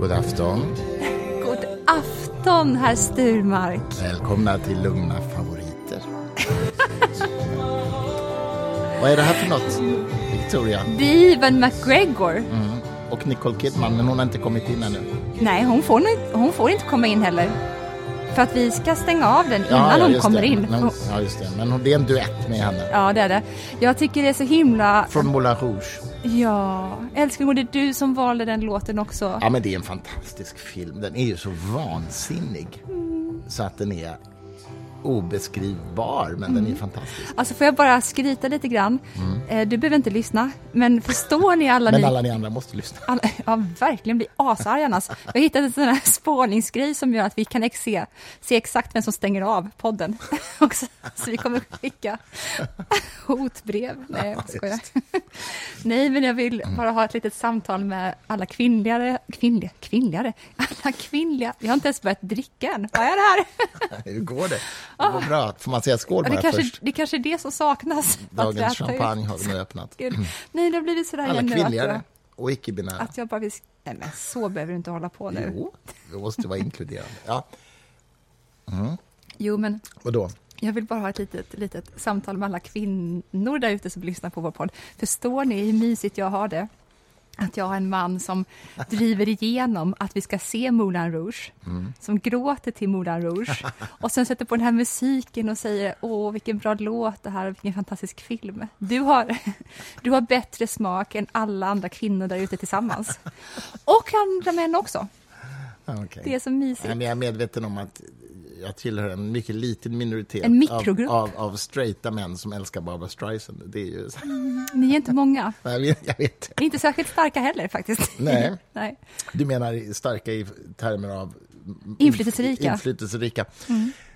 God afton. God afton, herr Sturmark. Välkomna till Lugna favoriter. Vad är det här för något, Victoria? Evan McGregor. Mm. Och Nicole Kidman, men hon har inte kommit in ännu. Nej, hon får, hon får inte komma in heller. För att vi ska stänga av den innan hon just kommer det. in. Men, ja, just det. Men hon- det är en duett med henne. Ja, det är det. Jag tycker det är så himla... Från Moulin Rouge. Ja, älskling, och det är du som valde den låten också. Ja, men det är en fantastisk film. Den är ju så vansinnig. Mm. Så att den är obeskrivbar, men den är fantastisk. Alltså får jag bara skryta lite grann? Eh, Du behöver inte lyssna, men förstår ni alla Men ni... alla ni andra måste lyssna. Alla, ja, verkligen blir asarg annars. Jag har hittat en sån här spårningsgrej som gör att vi kan se, se exakt vem som stänger av podden. Också. Så vi kommer skicka hotbrev. Nej, jag skojar. Nej, men jag vill bara ha ett litet samtal med alla kvinnligare, kvinnliga, kvinnligare, alla kvinnliga. Vi har inte ens börjat dricka än. Vad är det här? Hur går det? Det går bra. Får man säga skål bara det, kanske, först? det kanske är det som saknas. Dagens champagne har vi nu öppnat. Nej, det har blivit sådär Alla igen nu att jag, och icke-binära. att jag bara vill... Nej, men så behöver du inte hålla på nu. Jo, det måste vara inkluderande. Ja, Jo, men vadå? Jag vill bara ha ett litet, litet samtal med alla kvinnor där ute som lyssnar på vår podd. Förstår ni hur mysigt jag har det? Att jag har en man som driver igenom att vi ska se Moulin Rouge, som gråter till Moulin Rouge och sen sätter på den här musiken och säger åh vilken bra låt det här vilken fantastisk film. Du har, du har bättre smak än alla andra kvinnor där ute tillsammans. Och andra män också. Okej. Det är så mysigt. Jag är medveten om att jag tillhör en mycket liten minoritet. Av, av, av straighta män som älskar Barbra Streisand. Det är ju... Ni är inte många. Jag vet, jag vet. Ni är inte särskilt starka heller faktiskt. Nej. Nej. Du menar starka i termer av... Inflytelserika. Inflytelserika.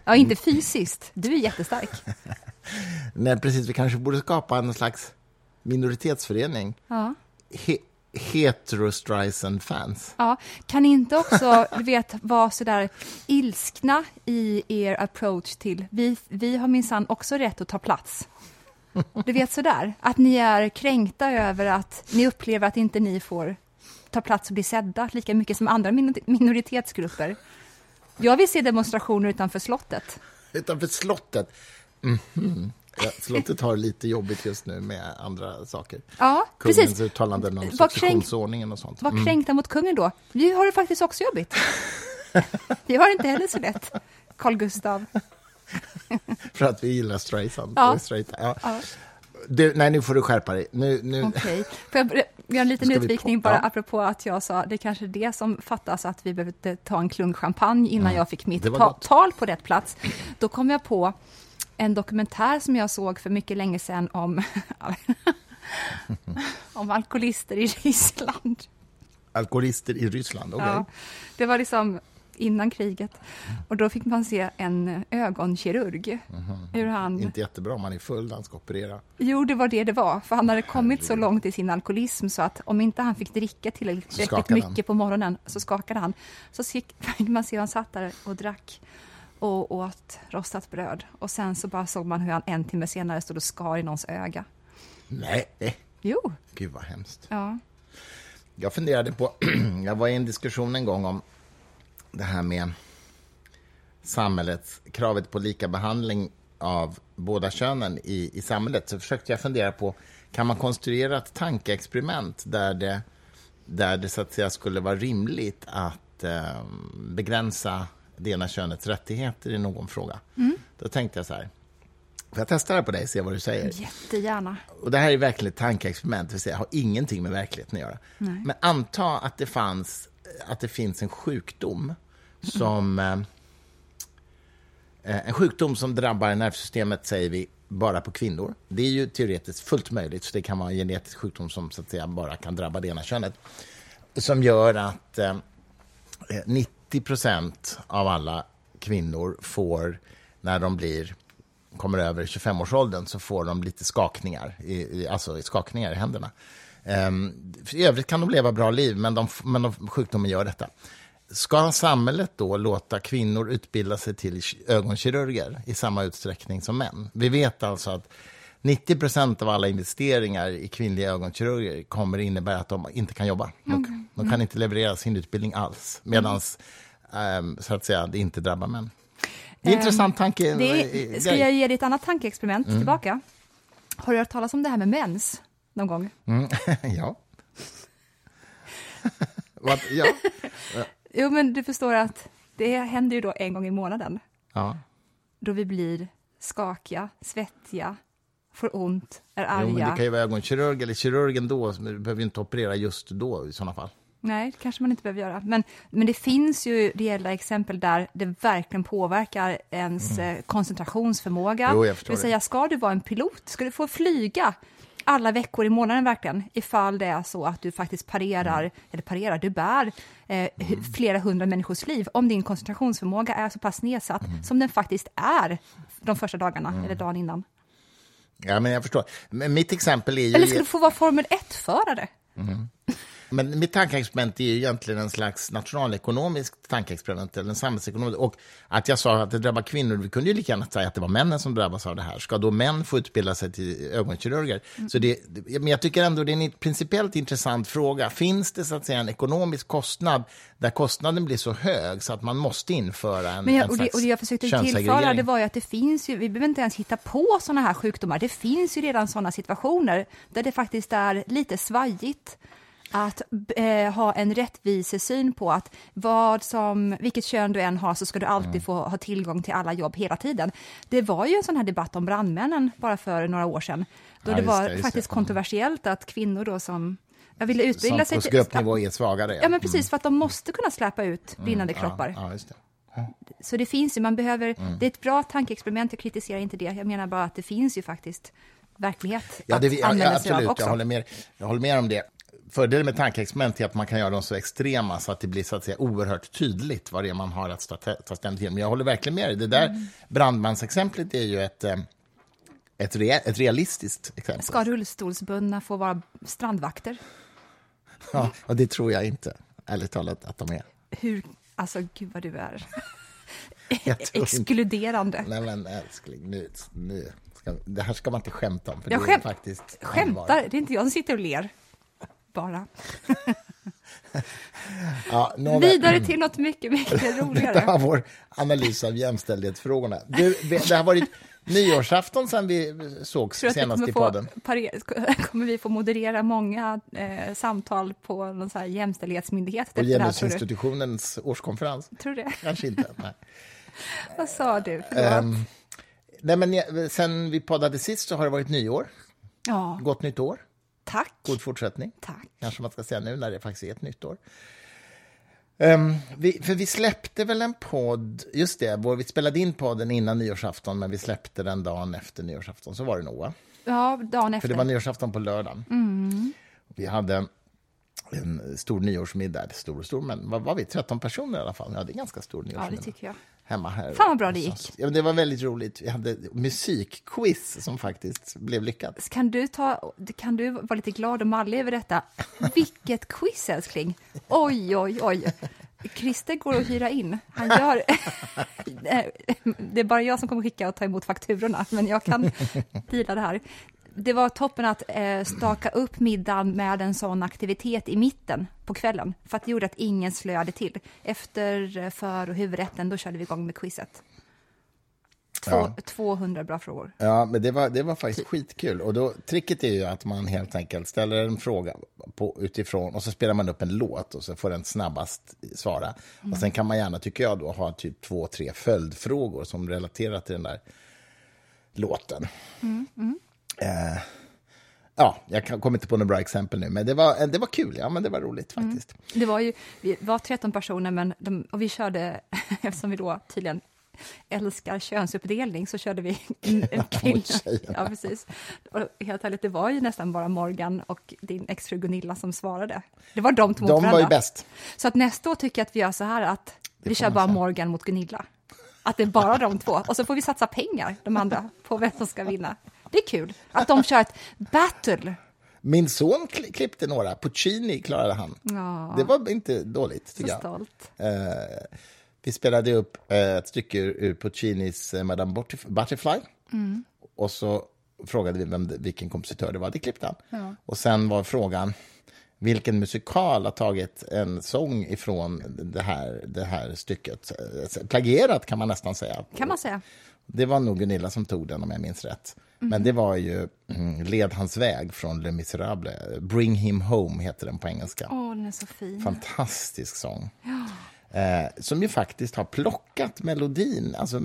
Ja, inte fysiskt. Du är jättestark. Nej, precis. Vi kanske borde skapa en slags minoritetsförening. Ja. He hetero Streisand-fans. Ja. Kan ni inte också, du vet, vara sådär ilskna i er approach till, vi, vi har minsann också rätt att ta plats. Du vet sådär, att ni är kränkta över att ni upplever att inte ni får ta plats och bli sedda lika mycket som andra minor- minoritetsgrupper. Jag vill se demonstrationer utanför slottet. Utanför slottet. Mhm. Ja, slottet har lite jobbigt just nu med andra saker. Ja, Kungens precis. uttalanden om successionsordningen och sånt. Var kränkta mot kungen då. Vi har det faktiskt också jobbigt. Vi har det inte heller så lätt, Carl Gustav. För att vi gillar Streisand. Ja. Ja. Ja. Du, nej, nu får du skärpa dig. Nu, nu. Okej. Får jag göra en liten utvikning bara ja. apropå att jag sa det är kanske det som fattas att vi behövde ta en klunk champagne innan jag fick mitt ta- tal på rätt plats. Då kom jag på en dokumentär som jag såg för mycket länge sedan om, om alkoholister i Ryssland. Alkoholister i Ryssland, okej. Ja, det var liksom innan kriget. Och då fick man se en ögonkirurg. Hur han... Inte jättebra om man är full när han ska operera. Jo, det var det det var. För han hade kommit så långt i sin alkoholism så att om inte han fick dricka tillräckligt mycket han. på morgonen så skakade han. Så fick man se hur han satt där och drack och åt rostat bröd. Och sen så bara såg man hur han en timme senare stod och skar i någons öga. Nej, Jo, gud vad hemskt. ja. Jag funderade på, jag var i en diskussion en gång om det här med samhällets, kravet på lika behandling av båda könen i, i samhället. Så försökte jag fundera på, kan man konstruera ett tankeexperiment där det, där det så att säga skulle vara rimligt att eh, begränsa det ena könets rättigheter i någon fråga? Då tänkte jag så här, får jag testa det här på dig, se vad du säger? jättegärna. Och det här är verkligen ett tankeexperiment, det vill säga har ingenting med verkligheten att göra. Men anta att det, fanns, att det finns en sjukdom som... Eh, en sjukdom som drabbar nervsystemet, säger vi, bara på kvinnor. Det är ju teoretiskt fullt möjligt, så det kan vara en genetisk sjukdom som så att säga bara kan drabba det ena könet. Som gör att eh, 90 procent av alla kvinnor får, när de blir kommer över 25-årsåldern så får de lite skakningar, i, i, alltså skakningar i händerna. Um, I övrigt kan de leva bra liv, men, de, men de, sjukdomen gör detta. Ska samhället då låta kvinnor utbilda sig till ögonkirurger i samma utsträckning som män? Vi vet alltså att 90 procent av alla investeringar i kvinnliga ögonkirurger kommer innebära att de inte kan jobba. De, de kan inte leverera sin utbildning alls, medan um, så att säga, det inte drabbar män. Det är en intressant tanke. Det är, ska jag ge dig ett annat tankeexperiment mm. tillbaka? Har du hört talas om det här med mens någon gång? Mm. ja. ja. jo, men du förstår att det händer ju då en gång i månaden. Ja. Då vi blir skakiga, svettiga, får ont, är arga. Jo, men det kan ju vara ögonkirurg eller kirurgen då, du behöver inte operera just då i sådana fall. Nej, det kanske man inte behöver göra. Men, men det finns ju reella exempel där det verkligen påverkar ens mm. Eh, koncentrationsförmåga. Jo, det vill säga, ska du vara en pilot, ska du få flyga alla veckor i månaden verkligen, ifall det är så att du faktiskt parerar, mm. eller parerar, du bär eh, mm. flera hundra människors liv, om din koncentrationsförmåga är så pass nedsatt mm. som den faktiskt är de första dagarna mm. eller dagen innan. Ja, men jag förstår. Men mitt exempel är ju... Eller ska du få vara Formel 1-förare? Mm. Men mitt tankeexperiment är ju egentligen en slags nationalekonomiskt tankeexperiment, eller en samhällsekonomisk. Och att jag sa att det drabbar kvinnor, vi kunde ju lika gärna säga att det var männen som drabbas av det här. Ska då män få utbilda sig till ögonkirurger? Mm. Så det, men jag tycker ändå det är en principiellt intressant fråga. Finns det så att säga en ekonomisk kostnad där kostnaden blir så hög så att man måste införa en, men jag, och, det, och det jag försökte tillföra det var ju att det finns ju, vi behöver inte ens hitta på sådana här sjukdomar. Det finns ju redan sådana situationer där det faktiskt är lite svajigt att eh, ha en rättvisesyn på att vad som, vilket kön du än har så ska du alltid mm. få ha tillgång till alla jobb hela tiden. Det var ju en sån här debatt om brandmännen bara för några år sedan, då ja, det var det, faktiskt det. kontroversiellt att kvinnor då som jag ville utbilda sig... Som på gruppnivå är svagare. Ja. ja, men precis, mm. för att de måste kunna släpa ut mm. brinnande mm, kroppar. Ja, ja, så det finns ju, man behöver, mm. det är ett bra tankeexperiment, jag kritiserar inte det, jag menar bara att det finns ju faktiskt verklighet ja, det, att ja, använda sig av också. Jag håller, med, jag håller med om det fördelen med tankeexperiment är att man kan göra dem så extrema så att det blir så att säga, oerhört tydligt vad det är man har att ta ställning till. Men jag håller verkligen med dig. Det där mm. brandmansexemplet är ju ett, eh, ett, re, ett realistiskt exempel. Ska rullstolsbundna få vara strandvakter? Ja, och det tror jag inte, ärligt talat, att de är. Hur, alltså gud vad du är exkluderande. Inte. Nej men älskling, nu, nu ska, det här ska man inte skämta om. För jag det är faktiskt skämtar, det är inte jag som sitter och ler bara. ja, Vidare till något mycket, mycket roligare. Det var vår analys av jämställdhetsfrågorna. Du, det har varit nyårsafton sedan vi sågs senast i podden. kommer vi få moderera många eh, samtal på någon så här jämställdhetsmyndighet? På Genusinstitutionens årskonferens? Tror du det? Kanske inte. Nej. Vad sa du? Um, nej, men sen vi poddade sist så har det varit nyår. Ja. Gott nytt år. Tack. God fortsättning. Tack. Kanske man ska säga nu när det faktiskt är ett nytt år. Um, vi, för vi släppte väl en podd, just det, vår, vi spelade in podden innan nyårsafton men vi släppte den dagen efter nyårsafton, så var det nog Ja, dagen efter. För det var nyårsafton på lördagen. Mm. Vi hade en stor nyårsmiddag, stor och stor, men vad var vi, 13 personer i alla fall? Ja, det är ganska stor nyårsmiddag. Ja, det tycker jag hemma här. Fan vad bra det gick. Ja, det var väldigt roligt. Vi hade musikquiz som faktiskt blev lyckat. Kan du, ta, kan du vara lite glad och mallig över detta? Vilket quiz, älskling! Oj, oj, oj. Christer går att hyra in. Han gör... det är bara jag som kommer skicka och ta emot fakturorna, men jag kan deala det här det var toppen att eh, staka upp middagen med en sån aktivitet i mitten på kvällen, för att det gjorde att ingen slöade till. Efter eh, för och huvudrätten, då körde vi igång med quizet. Två, ja. 200 bra frågor. Ja, men det var, det var faktiskt skitkul. Och då, tricket är ju att man helt enkelt ställer en fråga på, utifrån och så spelar man upp en låt och så får den snabbast svara. Mm. Och sen kan man gärna, tycker jag, då, ha typ två, tre följdfrågor som relaterar till den där låten. Mm. Mm. Eh, ja, jag kommer inte på några bra exempel nu, men det var, det var kul. Ja, men det var roligt mm. faktiskt. Mm. Det var ju, vi var 13 personer, men de, och vi körde, eftersom vi då tydligen älskar könsuppdelning, så körde vi en kvinna. ja, precis. Och helt ärligt, det var ju nästan bara Morgan och din exfru Gunilla som svarade. Det var de två De var ju bäst. Så att nästa år tycker jag att vi gör så här att det vi kör bara säga. Morgan mot Gunilla. Att det är bara de två. Och så får vi satsa pengar, de andra, på vem som ska vinna. Det är kul att de kör ett battle. Min son klippte några. Puccini klarade han. Ja. Det var inte dåligt, tycker jag. Uh, vi spelade upp uh, ett stycke ur, Puccinis uh, Madame Butterfly. Mm. Och så frågade vi vem, vilken kompositör det var, det klippte han. Ja. Och sen var frågan, vilken musikal har tagit en sång ifrån det här, det här stycket? Plagierat kan man nästan säga. Kan man säga. Det var nog Gunilla som tog den om jag minns rätt. Mm. Men det var ju mm, Led hans väg från Les Misérables. Bring him home heter den på engelska. Åh, den är så fin. Fantastisk sång. Ja. Eh, som ju faktiskt har plockat melodin, alltså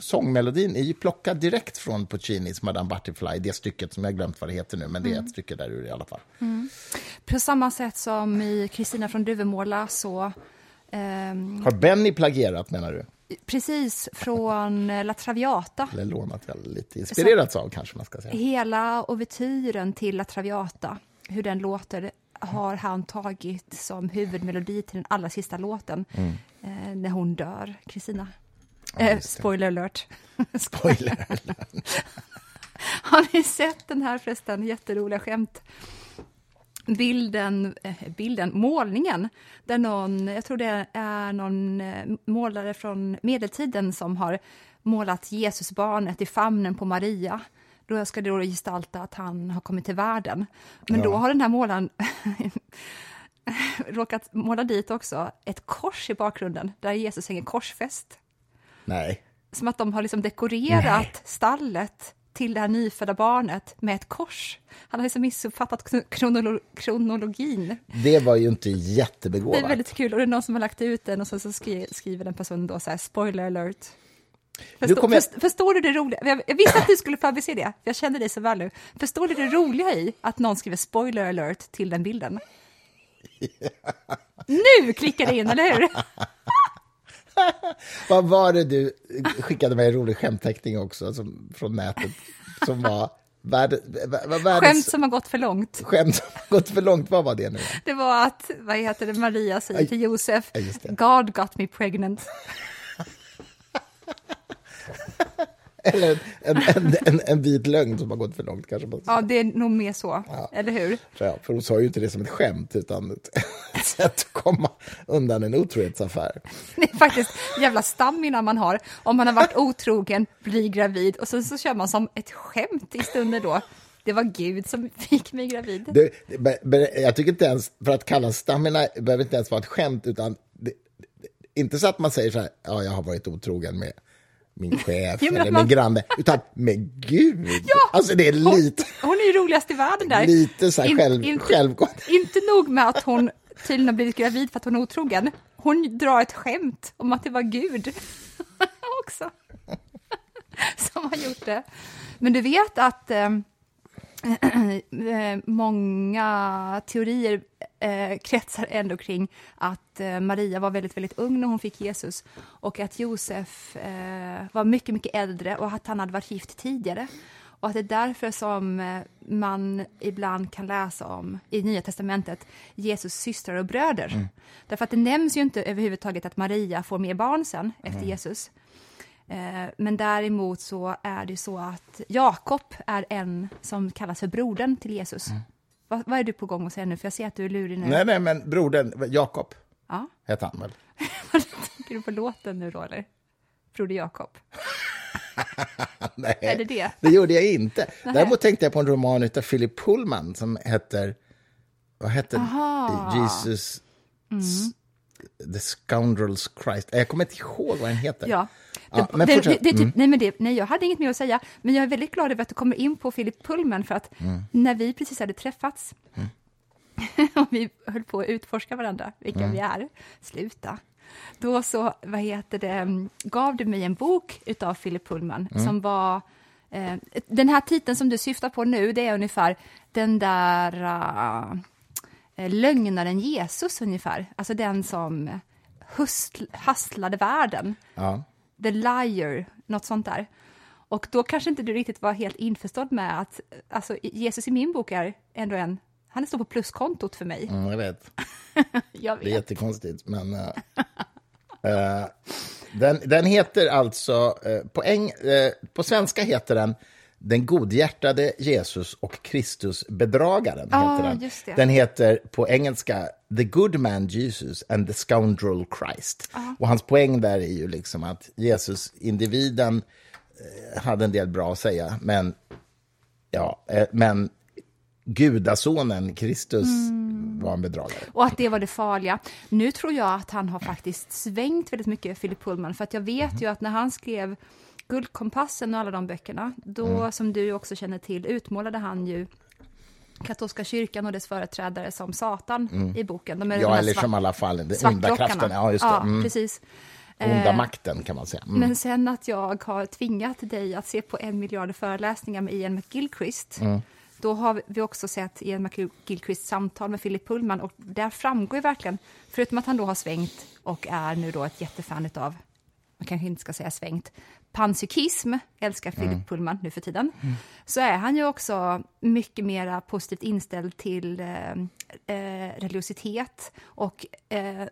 sångmelodin är ju plockad direkt från Puccinis Madame Butterfly, det stycket som jag glömt vad det heter nu, men det är ett mm. stycke där ur i alla fall. Mm. På samma sätt som i Kristina från Duvemåla så... Ehm... Har Benny plagierat menar du? Precis, från La Traviata. Eller lånat, lite inspirerats av kanske man ska säga. Hela ouvertyren till La Traviata, hur den låter, har han tagit som huvudmelodi till den allra sista låten mm. eh, när hon dör, Kristina. Ja, eh, spoiler alert. spoiler alert. har ni sett den här förresten? Jätteroliga skämt. Bilden, eh, bilden, målningen, där någon, jag tror det är någon eh, målare från medeltiden som har målat Jesusbarnet i famnen på Maria då ska det då gestalta att han har kommit till världen. Men ja. då har den här målaren råkat måla dit också ett kors i bakgrunden, där Jesus hänger korsfäst. Nej. Som att de har liksom dekorerat Nej. stallet till det här nyfödda barnet med ett kors. Han har liksom missuppfattat kronolo kronologin. Det var ju inte jättebegåvat. Det är väldigt kul. Och det är någon som har lagt ut den och så, så skriver den personen då så här, spoiler alert, Förstår, jag... förstår, du det roliga? Jag, jag visste att du skulle förbise det, jag känner dig så väl nu. Förstår du det roliga i att någon skriver spoiler alert till den bilden? Nu klickar det in, eller hur? Vad var det du skickade mig en rolig skämtteckning också som, från nätet som var Värld, världens... Skämt som har gått för långt. Skämt som har gått för långt, vad var det nu? Det var att, vad heter det, Maria säger till Josef, God got me pregnant. Eller en, en, en, en vit lögn som har gått för långt kanske. Ja, det är nog mer så, ja. eller hur? Ja, för hon sa ju inte det som ett skämt, utan ett, sätt att komma undan en otrohetsaffär. Det är faktiskt jävla stamina man har, om man har varit otrogen, blir gravid och sen så kör man som ett skämt i stunden då. Det var Gud som fick mig gravid. Det, jag tycker inte ens, för att kalla stamina behöver inte ens vara ett skämt, utan det, inte så att man säger så här, ja, jag har varit otrogen med min chef ja, eller man... min granne, utan med Gud. Ja, alltså det är lite... Hon, hon är ju roligast i världen där. Lite så här själv, in, självgott. Inte nog med att hon tydligen har blivit gravid för att hon är otrogen. Hon drar ett skämt om att det var Gud också som har gjort det. Men du vet att eh, många teorier eh, kretsar ändå kring att eh, Maria var väldigt, väldigt ung när hon fick Jesus och att Josef eh, var mycket, mycket äldre och att han hade varit gift tidigare. Och att det är därför som eh, man ibland kan läsa om i Nya Testamentet Jesus systrar och bröder. Mm. Därför att det nämns ju inte överhuvudtaget att Maria får mer barn sen efter mm. Jesus. Eh, men däremot så är det så att Jakob är en som kallas för brodern till Jesus. Mm. Vad, vad, är du på gång att säga nu? För jag ser att du är lurig nu. Nej, nej, men brodern, Jakob, ja. hette han väl? Tänker du på låten nu då, eller? Broder Jakob? nej, är det det? det gjorde jag inte. Däremot tänkte jag på en roman av Philip Pullman som heter, vad heter Jesus... Mm. The Scoundrels Christ. Jag kommer inte ihåg vad den heter. Ja. Ja, men det, det, det, typ, mm. nej, men det, nej, jag hade inget mer att säga, men jag är väldigt glad över att du kommer in på Philip Pullman, för att mm. när vi precis hade träffats mm. och vi höll på att utforska varandra, vilka mm. vi är, sluta. Då så, vad heter det, gav du mig en bok av Philip Pullman som var eh, den här titeln som du syftar på nu, det är ungefär den där uh, lögnaren Jesus ungefär, alltså den som hustl, hasslade världen. Ja. The Liar, något sånt där. Och då kanske inte du riktigt var helt införstådd med att alltså, Jesus i min bok är ändå en, han står på pluskontot för mig. Mm, jag, vet. jag vet. Det är jättekonstigt, men... Uh, uh, den, den heter alltså, uh, på, eng, på svenska heter den den godhjärtade Jesus och Kristusbedragaren. Ah, heter den. den heter på engelska The Good Man Jesus and the Scoundrel Christ. Ah. Och hans poäng där är ju liksom att Jesus, individen, eh, hade en del bra att säga, men Ja, eh, men gudasonen Kristus var en bedragare. Och att det var det farliga. Nu tror jag att han har faktiskt svängt väldigt mycket, Philip Pullman, för att jag vet ju att när han skrev Guldkompassen och alla de böckerna, då, som du också känner till, utmålade han ju katolska kyrkan och dess företrädare som Satan i boken. De är Ja, eller svart- som i alla fall den onda kraften. Ja, just det. Ja, Mm. precis. Onda Eh, makten kan man säga. Mm. Men sen att jag har tvingat dig att se på en miljard föreläsningar med Ian McGilchrist, Mm. då har vi också sett Ian McGilchrists samtal med Philip Pullman och där framgår ju verkligen, förutom att han då har svängt och är nu då ett jättefan utav, man kanske inte ska säga svängt, panpsykism, älskar Philip Mm. Pullman nu för tiden, så är han ju också mycket mer positivt inställd till eh, eh, religiositet och eh,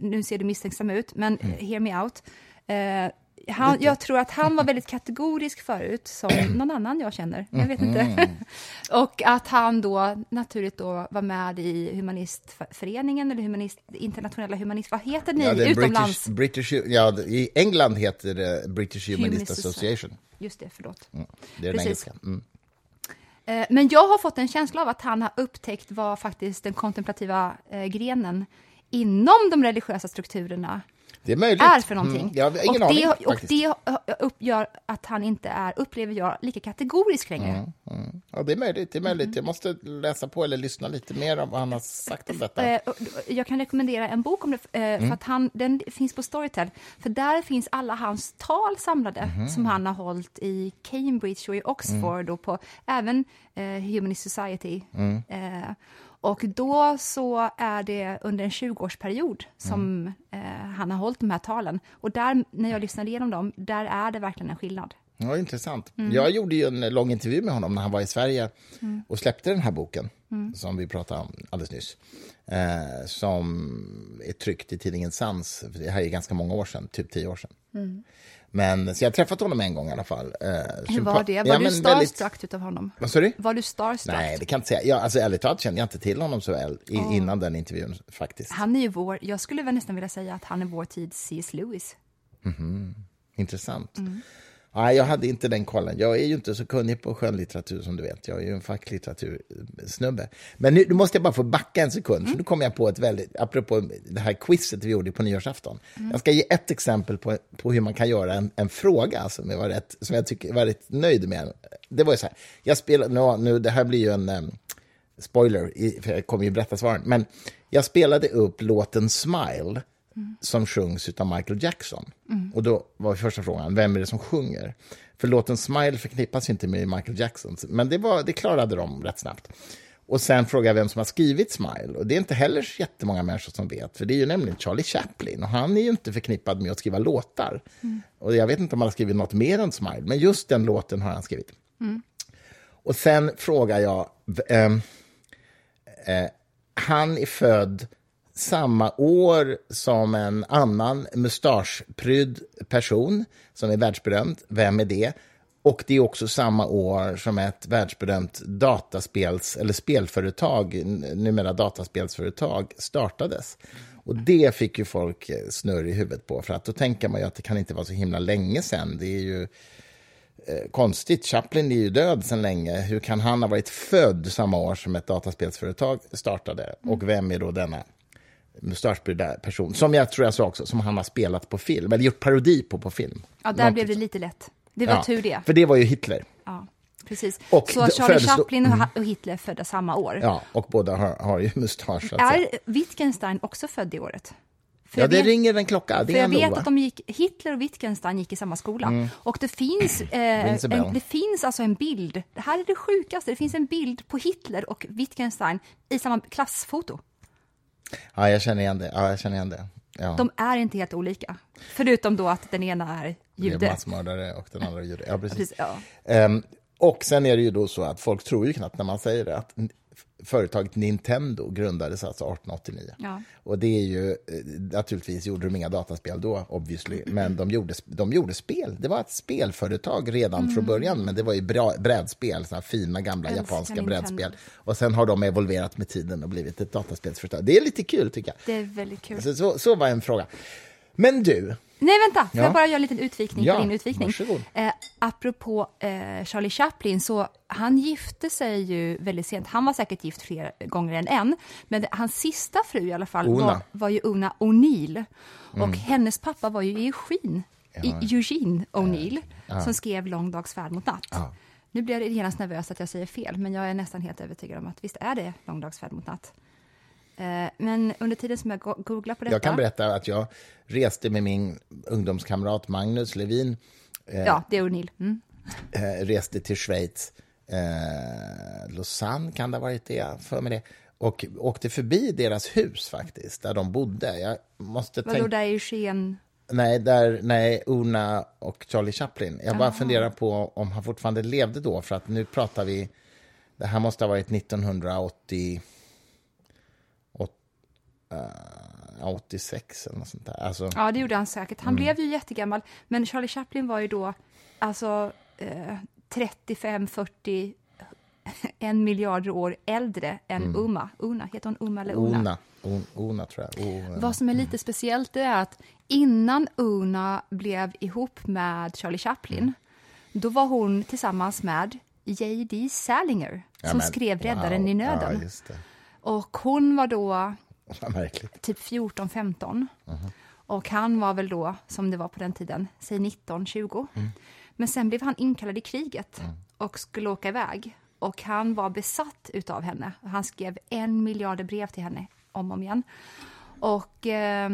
nu ser du misstänksam ut, men Mm. hear me out. Eh, han, jag tror att han var väldigt kategorisk förut, som någon annan jag känner. Jag vet inte. Mm. och att han då naturligt då var med i Humanistföreningen, eller humanist, internationella humanist... Vad heter ni Ja, utomlands? British, British, ja, I England heter det British Humanist Humanist Association. Just det, förlåt. Mm. Det är den Precis. engelska. Mm. Eh, Men jag har fått en känsla av att han har upptäckt vad faktiskt den kontemplativa eh, grenen inom de religiösa strukturerna är möjligt. är för någonting. Mm. Jag ingen och, aning, det, och det eh, upp, gör att han inte är, upplever jag, lika kategorisk längre. Mm. Ja, det är möjligt. Det är möjligt. Jag måste läsa på eller lyssna lite mer om vad han har sagt om detta. Mm. Eh, Jag kan rekommendera en bok om det, eh, för att han, den finns på Storytel. För där finns alla hans tal samlade Mhm. som han har hållit i Cambridge och i Oxford Mm. och på även eh, Humanist Society. Eh, och då så är det under en 20-årsperiod som Mm. eh, han har hållit de här talen. Och där, när jag lyssnade igenom dem, där är det verkligen en skillnad. Ja, intressant. Mm. Jag gjorde ju en lång intervju med honom när han var i Sverige Mm. och släppte den här boken som vi pratade om alldeles nyss. Eh, som är tryckt i tidningen Sans. Det här är ganska många år sedan, typ tio år sedan. Men, så jag har träffat honom en gång i alla fall. Eh, Mm. Hur var det? Var Ja, du men väldigt- starstruck utav honom? Vad sa du? Var du starstruck? Nej, det kan jag inte säga. Jag, alltså, ärligt talat kände jag inte till honom så väl i, innan den intervjun faktiskt. Han är ju vår, jag skulle väl nästan vilja säga att han är vår tids C.S. Lewis. Intressant. Mm. Nej, jag hade inte den kollen. Jag är ju inte så kunnig på skönlitteratur som du vet. Jag är ju en facklitteratursnubbe. Men nu, nu måste jag bara få backa en sekund, Mm. för nu kommer jag på ett väldigt, apropå det här quizet vi gjorde på nyårsafton. Mm. Jag ska ge ett exempel på, på hur man kan göra en, en fråga som jag, var rätt, som jag tycker var rätt nöjd med. Det var ju så här, jag spelade, nu, nu, det här blir ju en em, spoiler, för jag kommer ju berätta svaren, men jag spelade upp låten Smile som sjungs av Michael Jackson. Och då var första frågan, vem är det som sjunger? För låten Smile förknippas inte med Michael Jackson, men det, var, det klarade de rätt snabbt. Och sen jag vem som har skrivit Smile, och det är inte heller så jättemånga människor som vet, för det är ju nämligen Charlie Chaplin, och han är ju inte förknippad med att skriva låtar. Och jag vet inte om han har skrivit något mer än Smile, men just den låten har han skrivit. Och sen frågar jag, ehm, eh, han är född samma år som en annan mustaschprydd person som är världsberömd. Vem är det? Och det är också samma år som ett världsberömt dataspels eller spelföretag, numera dataspelsföretag, startades. Och det fick ju folk eh, snurr i huvudet på, för att då tänker man ju att det kan inte vara så himla länge sedan. Det är ju eh, konstigt. Chaplin är ju död sedan länge. Hur kan han ha varit född samma år som ett dataspelsföretag startade? Och vem är då denna mustaschprydda person? Som jag tror jag sa också, som han har spelat på film, eller gjort parodi på på film. Ja, där Någonting blev det lite lätt. Det var Ja, tur det. För det var ju Hitler. Ja, precis. Och så Charlie Chaplin och Ha- och Hitler födda samma år. Ja, och båda har, har ju mustasch. Är Wittgenstein också född i året? För Ja, det vet- ringer en klocka. Det För jag vet att de gick, Hitler och Wittgenstein gick i samma skola. Och det finns, eh, en, det finns alltså en bild, det här är det sjukaste, det finns en bild på Hitler och Wittgenstein i samma klassfoto. Ja, jag känner igen det. Ja, jag känner igen det. Ja. De är inte helt olika. Förutom då att den ena är Det är jude. massmördare och den andra är jude. Ja, precis. Precis, ja. Ehm, och sen är det ju då så att folk tror ju knappt när man säger det att företaget Nintendo grundades alltså 1889. Ja. Och det är ju, eh, naturligtvis gjorde de inga dataspel då, obviously, men de gjorde, de gjorde spel. Det var ett spelföretag redan från början, men det var ju bra, brädspel, såna fina gamla Mm. Älskar japanska Nintendo. brädspel. Och sen har de evolverat med tiden och blivit ett dataspelsföretag. Det är lite kul tycker jag. Det är väldigt kul. Så, så, så var en fråga. Men du, Nej, vänta, får Ja. jag bara göra en liten utvikning Ja, på din utvikning? varsågod. Eh, apropå eh, Charlie Chaplin, så han gifte sig ju väldigt sent. Han var säkert gift fler gånger än en, men det, hans sista fru i alla fall Una. var, var ju Una O'Neill. Och hennes pappa var ju Eugene, Ja. Eugene O'Neill, som skrev Lång dags färd mot natt. Ja. Nu blir jag genast nervös att jag säger fel, men jag är nästan helt övertygad om att visst är det Lång dags färd mot natt. Eh, men under tiden som jag go- googlar på detta... Jag kan berätta att jag reste med min ungdomskamrat Magnus Levin, Ja, det är O'Neill. Mm. eh, reste till Schweiz. Eh, Lausanne kan det ha varit det, för mig det. Och åkte förbi deras hus faktiskt, där de bodde. Jag måste Vadå, tänka... där är ju sken... Nej, där, nej, Una och Charlie Chaplin. Jag bara funderar på om han fortfarande levde då, för att nu pratar vi... Det här måste ha varit 1980... åt- eh, 86 eller något sånt där. Alltså, Ja, det gjorde han säkert. Mm. Han blev ju jättegammal, men Charlie Chaplin var ju då alltså eh, 35, 40, en miljarder år äldre än Uma. Una, heter hon Uma eller Una? Mm. On, Ona tror jag. O, Vad som är lite speciellt det är att innan Una blev ihop med Charlie Chaplin, då var hon tillsammans med J.D. Salinger, Ja, som men, skrev Räddaren wow. i nöden. Ja. Och hon var då Vad märkligt. typ 14-15. Och han var väl då, som det var på den tiden, säg 19-20. Men sen blev han inkallad i kriget och skulle åka iväg. Och han var besatt utav henne. Han skrev en miljard brev till henne om och om igen. Och eh,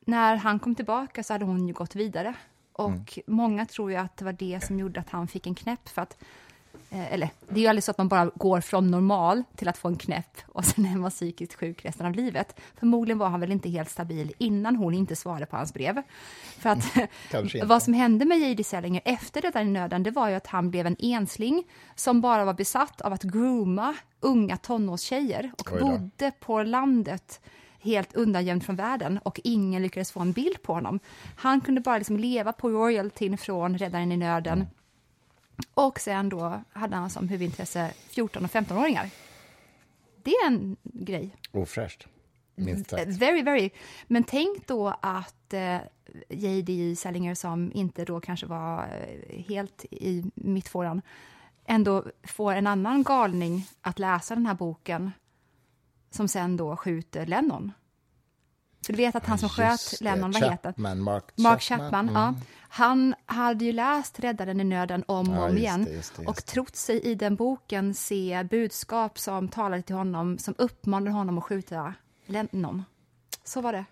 när han kom tillbaka så hade hon ju gått vidare. Och många tror ju att det var det som gjorde att han fick en knäpp. För att, eller, det är ju aldrig så att man bara går från normal till att få en knäpp och sen är man psykiskt sjuk resten av livet. Förmodligen var han väl inte helt stabil innan hon inte svarade på hans brev. För att inte. vad som hände med J.D. Salinger efter detta i nöden, det var ju att han blev en ensling som bara var besatt av att grooma unga tonårstjejer och bodde på landet helt undangömd från världen och ingen lyckades få en bild på honom. Han kunde bara liksom leva på royaltyn från Räddaren i nöden. Och sen då hade han som huvudintresse 14 och 15-åringar. Det är en grej. Ofräscht, minst Eh, sagt. Very, very. Men tänk då att eh, J.D. Salinger, som inte då kanske var eh, helt i mittfåran, ändå får en annan galning att läsa den här boken som sen då skjuter Lennon. För du vet att han som sköt Just det, Lennon, vad heter Chapman, Mark Mark Chapman. Chapman, ja. Han hade ju läst Räddaren i nöden om och Ja, om igen det, just det, just och trott sig i den boken se budskap som talade till honom, som uppmanade honom att skjuta Lennon. Så var det.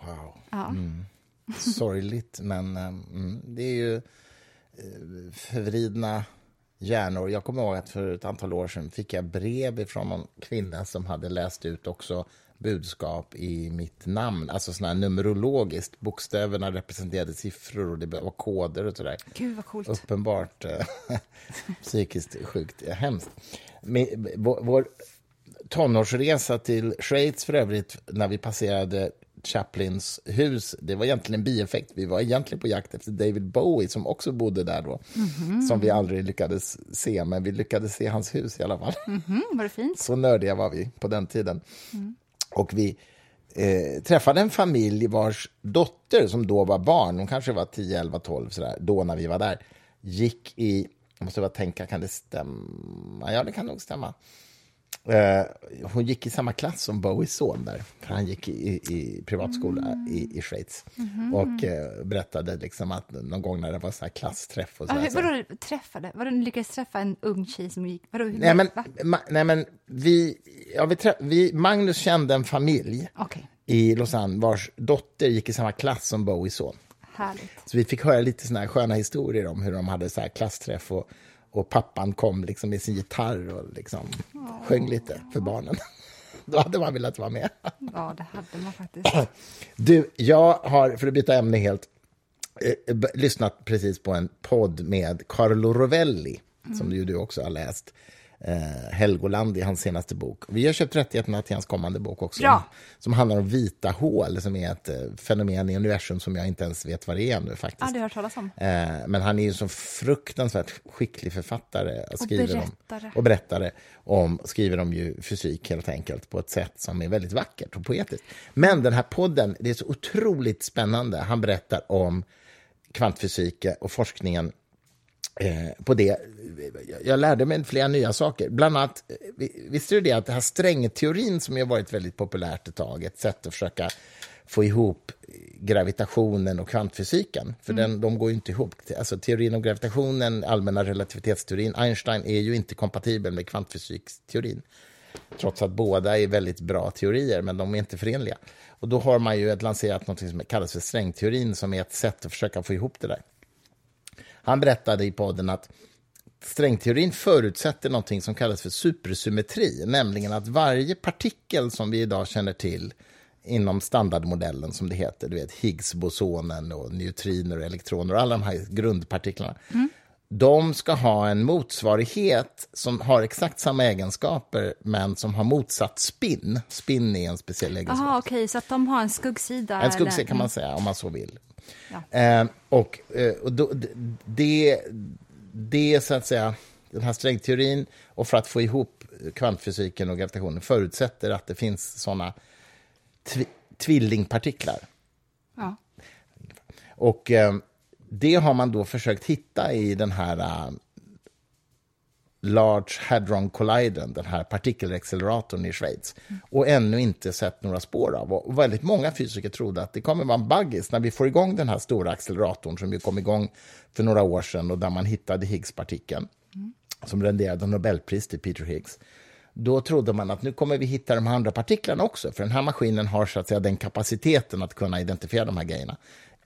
Wow. Ja. Mm. Sorgligt, men eh, mm, det är ju eh, förvridna hjärnor. Jag kommer ihåg att för ett antal år sedan fick jag brev från en kvinna som hade läst ut också budskap i mitt namn, alltså såna här numerologiskt. Bokstäverna representerade siffror och det var koder och sådär. Gud vad coolt. Uppenbart eh, psykiskt sjukt. Hemskt. Vår, vår tonårsresa till Schweiz för övrigt, när vi passerade Chaplins hus, det var egentligen en bieffekt. Vi var egentligen på jakt efter David Bowie som också bodde där då, som vi aldrig lyckades se, men vi lyckades se hans hus i alla fall. Mm, var det fint? Så nördiga var vi på den tiden. Och vi eh, träffade en familj vars dotter, som då var barn, hon kanske var 10, 11, 12, sådär, då när vi var där, gick i, jag måste bara tänka, kan det stämma? Ja, det kan nog stämma. Eh, hon gick i samma klass som Bowies son där, för han gick i, i privatskola i, i Schweiz. Och eh, berättade liksom att någon gång när det var så här klassträff och så Ja, här, hur- så vadå träffade? Vadå, ni lyckades träffa en ung tjej som gick... Vadå, Nej, men, ma, nej, men vi, ja, vi, trä, vi... Magnus kände en familj Okej, i Lausanne vars dotter gick i samma klass som Bowies son. härligt. Så vi fick höra lite såna här sköna historier om hur de hade så här klassträff och, och pappan kom liksom med sin gitarr och liksom sjöng lite för barnen. Då hade man velat vara med. Ja, det hade man faktiskt. Du, jag har, för att byta ämne helt, eh, lyssnat precis på en podd med Carlo Rovelli, som ju du också har läst. Eh, Helgoland i hans senaste bok. Vi har köpt rättigheterna till hans kommande bok också. Bra. Som handlar om vita hål, som är ett eh, fenomen i universum som jag inte ens vet vad det är ännu faktiskt. Aldrig hört talas om. Eh, men han är ju så fruktansvärt skicklig författare. Och, skriver berättare. Om, och berättare. Om, skriver om ju fysik helt enkelt på ett sätt som är väldigt vackert och poetiskt. Men den här podden, det är så otroligt spännande. Han berättar om kvantfysik och forskningen eh, på det. Jag lärde mig flera nya saker. Bland annat, eh, visste du det att det här strängteorin som har varit väldigt populärt ett tag, ett sätt att försöka få ihop gravitationen och kvantfysiken, för mm. den, de går ju inte ihop. Alltså teorin om gravitationen, allmänna relativitetsteorin, Einstein är ju inte kompatibel med kvantfysiksteorin, trots att båda är väldigt bra teorier, men de är inte förenliga. Och då har man ju lanserat något som kallas för strängteorin, som är ett sätt att försöka få ihop det där. Han berättade i podden att strängteorin förutsätter någonting som kallas för supersymmetri, nämligen att varje partikel som vi idag känner till inom standardmodellen, som det heter, du vet Higgs-bosonen och neutriner och elektroner och alla de här grundpartiklarna, mm. de ska ha en motsvarighet som har exakt samma egenskaper, men som har motsatt spin. Spin är en speciell egenskap. Aha, okay, så att de har en skuggsida? En skuggsida kan man säga, om man så vill. Ja. Eh, och eh, och då, det, det, så att säga, den här strängteorin och för att få ihop kvantfysiken och gravitationen förutsätter att det finns såna tv tvillingpartiklar. Ja. Och eh, det har man då försökt hitta i den här uh, Large Hadron Collider, den här partikelacceleratorn i Schweiz, och ännu inte sett några spår av. Och väldigt många fysiker trodde att det kommer vara en buggis när vi får igång den här stora acceleratorn som ju kom igång för några år sedan och där man hittade Higgspartikeln mm. som renderade Nobelpris till Peter Higgs. Då trodde man att nu kommer vi hitta de andra partiklarna också, för den här maskinen har så att säga den kapaciteten att kunna identifiera de här grejerna.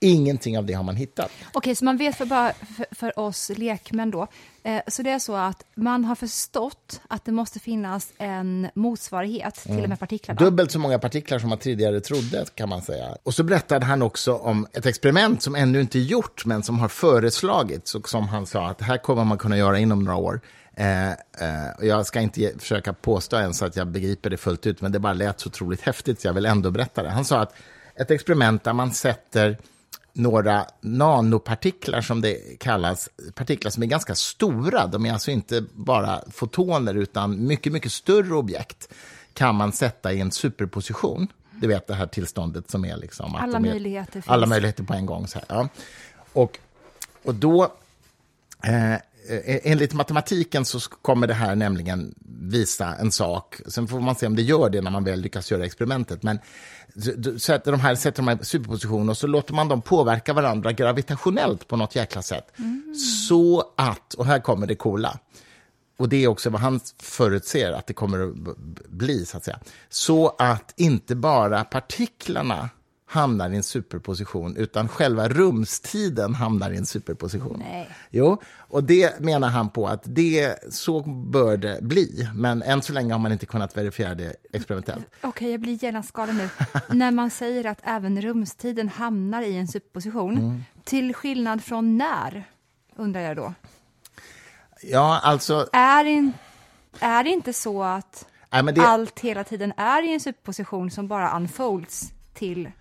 Ingenting av det har man hittat. Okej, så man vet för, bara för, för oss lekmän då, eh, så det är så att man har förstått att det måste finnas en motsvarighet till mm. de här partiklarna? Dubbelt så många partiklar som man tidigare trodde, kan man säga. Och så berättade han också om ett experiment som ännu inte är gjort, men som har föreslagits, och som han sa att det här kommer man kunna göra inom några år. Eh, eh, jag ska inte försöka påstå ens att jag begriper det fullt ut, men det bara lät så otroligt häftigt, så jag vill ändå berätta det. Han sa att ett experiment där man sätter några nanopartiklar, som det kallas, partiklar som är ganska stora. De är alltså inte bara fotoner, utan mycket, mycket större objekt kan man sätta i en superposition. Du vet det här tillståndet som är liksom... alla är, möjligheter finns. Alla möjligheter på en gång. Så här, ja. och, och då... Eh, Eh, eh, enligt matematiken så kommer det här nämligen visa en sak. Sen får man se om det gör det när man väl lyckas göra experimentet. Men sätter de här, sätter de här superpositioner och så låter man dem påverka varandra gravitationellt på något jäkla sätt. Mm. Så att, och här kommer det coola, och det är också vad han förutser att det kommer att bli, så att säga. Så att inte bara partiklarna hamnar i en superposition, utan själva rumstiden hamnar i en superposition. Nej. Jo, och det menar han på att det, så bör det bli, men än så länge har man inte kunnat verifiera det experimentellt. Okej, okay, jag blir genast galen nu. när man säger att även rumstiden hamnar i en superposition, mm. till skillnad från när, undrar jag då? Ja, alltså... Är, in, är det inte så att Nej, det... allt hela tiden är i en superposition som bara unfolds till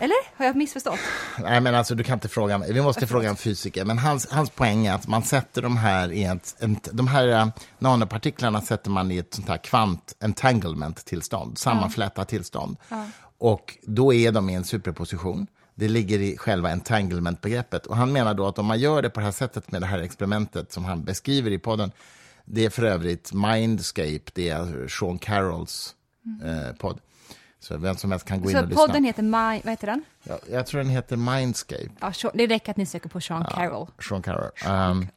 eller? Har jag missförstått? Nej, men alltså du kan inte fråga mig. Vi måste fråga en fysiker. Men hans, hans poäng är att man sätter de här i ett, ett de här uh, nanopartiklarna sätter man i ett sånt här kvant entanglement tillstånd, sammanflätat tillstånd. Ja. Och då är de i en superposition. Det ligger i själva entanglement-begreppet. Och han menar då att om man gör det på det här sättet med det här experimentet som han beskriver i podden, det är för övrigt Mindscape, det är Sean Carrolls mm. eh, podd. Så vem som helst kan gå in och lyssna. Så podden heter, My, vad heter den? Ja, jag tror den heter Mindscape. Ja, det räcker att ni söker på Sean Carroll. Ja, Sean Carroll. Um,